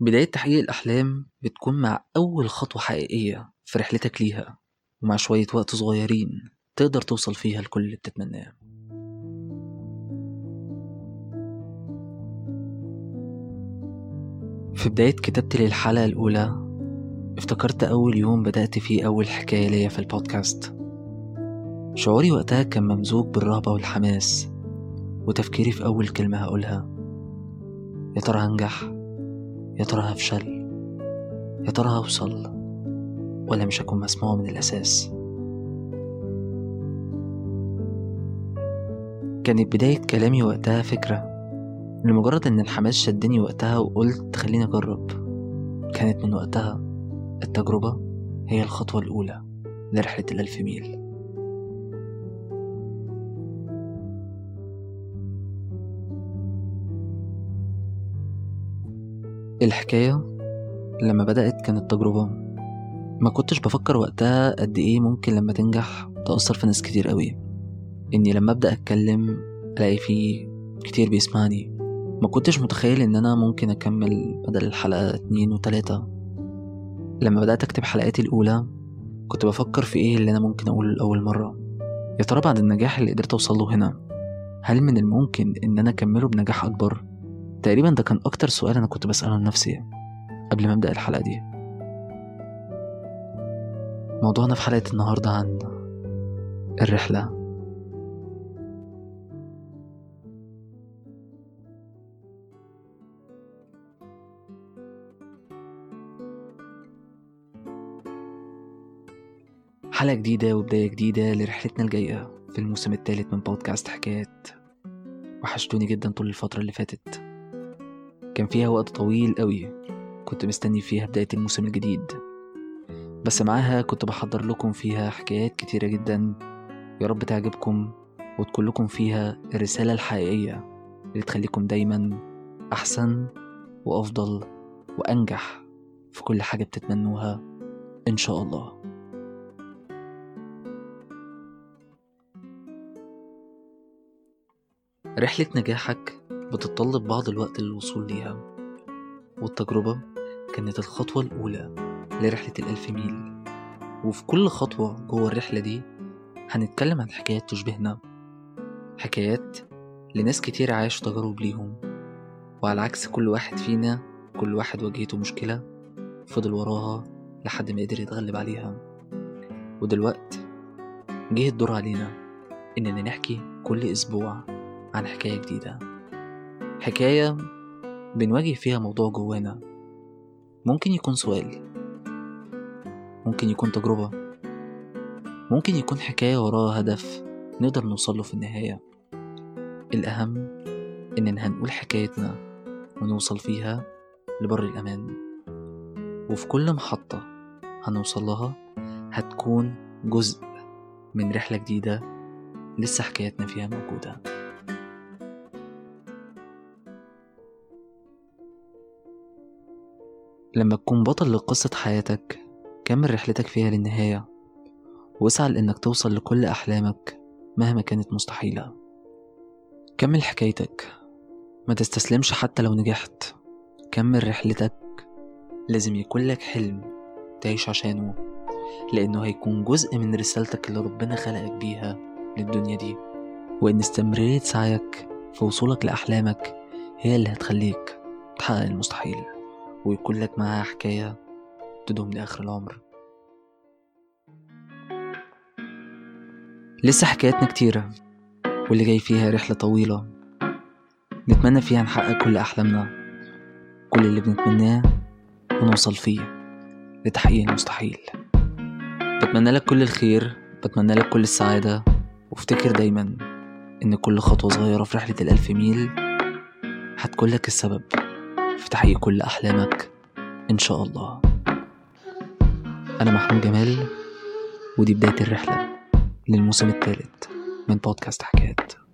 بداية تحقيق الأحلام بتكون مع أول خطوة حقيقية في رحلتك ليها ومع شوية وقت صغيرين تقدر توصل فيها لكل اللي بتتمناه. في بداية كتابتي للحلقة الأولى افتكرت أول يوم بدأت فيه أول حكاية ليا في البودكاست. شعوري وقتها كان ممزوج بالرهبة والحماس وتفكيري في أول كلمة هقولها يا ترى هنجح؟ يا ترى هفشل يا ترى هوصل ولا مش هكون مسموع من الأساس. كانت بداية كلامي وقتها فكرة لمجرد إن الحماس شدني وقتها وقلت خليني أجرب. كانت من وقتها التجربة هي الخطوة الأولى لرحلة الألف ميل. الحكاية لما بدأت كانت تجربة. ما كنتش بفكر وقتها قد إيه ممكن لما تنجح تأثر في ناس كتير قوي. إني لما أبدأ أتكلم ألاقي فيه كتير بيسمعني. ما كنتش متخيل إن أنا ممكن أكمل بدل الحلقة اتنين وتلاتة. لما بدأت أكتب حلقاتي الأولى كنت بفكر في إيه اللي أنا ممكن أقوله لأول مرة. يا ترى بعد النجاح اللي قدرت أوصله هنا هل من الممكن إن أنا أكمله بنجاح أكبر؟ تقريبا ده كان أكتر سؤال أنا كنت بسأله لنفسي قبل ما أبدأ الحلقة دي. موضوعنا في حلقة النهاردة عن الرحلة. حلقة جديدة وبداية جديدة لرحلتنا الجاية في الموسم الثالث من بودكاست حكايات. وحشتوني جدا طول الفترة اللي فاتت. كان فيها وقت طويل قوي. كنت مستني فيها بداية الموسم الجديد. بس معاها كنت بحضر لكم فيها حكايات كتيرة جدا. يا رب تعجبكم وتكون لكم فيها الرسالة الحقيقية اللي تخليكم دايما أحسن وأفضل وأنجح في كل حاجة بتتمنوها إن شاء الله. رحلة نجاحك بتتطلب بعض الوقت للوصول ليها. والتجربة كانت الخطوة الأولى لرحلة الألف ميل. وفي كل خطوة جوه الرحلة دي هنتكلم عن حكايات تشبهنا. حكايات لناس كتير عاشوا تجارب ليهم. وعلى عكس كل واحد فينا كل واحد واجهته مشكلة فضل وراها لحد ما قدر يتغلب عليها. ودلوقت جه الدور علينا إننا نحكي كل أسبوع عن حكاية جديدة. حكاية بنواجه فيها موضوع جوانا. ممكن يكون سؤال. ممكن يكون تجربة. ممكن يكون حكاية وراها هدف نقدر نوصله في النهاية. الأهم إننا هنقول حكايتنا ونوصل فيها لبر الأمان. وفي كل محطة هنوصل لها هتكون جزء من رحلة جديدة لسه حكايتنا فيها موجودة. لما تكون بطل لقصة حياتك كمل رحلتك فيها للنهاية واسعى لإنك توصل لكل أحلامك مهما كانت مستحيلة. كمل حكايتك ما تستسلمش حتى لو نجحت. كمل رحلتك لازم يكون لك حلم تعيش عشانه لأنه هيكون جزء من رسالتك اللي ربنا خلقك بيها للدنيا دي. وإن استمرارية سعيك في وصولك لأحلامك هي اللي هتخليك تحقق المستحيل. ويكون لك معاها حكاية تدوم لآخر العمر. لسه حكاياتنا كتيرة واللي جاي فيها رحلة طويلة. نتمنى فيها نحقق كل أحلامنا كل اللي بنتمناه ونوصل فيه لتحقيق المستحيل. بتمنى لك كل الخير بتمنى لك كل السعادة وافتكر دايما إن كل خطوة صغيرة في رحلة الألف ميل هتكون لك السبب. تحقيق كل أحلامك إن شاء الله. أنا محمود جمال ودي بداية الرحلة للموسم الثالث من بودكاست حكايات.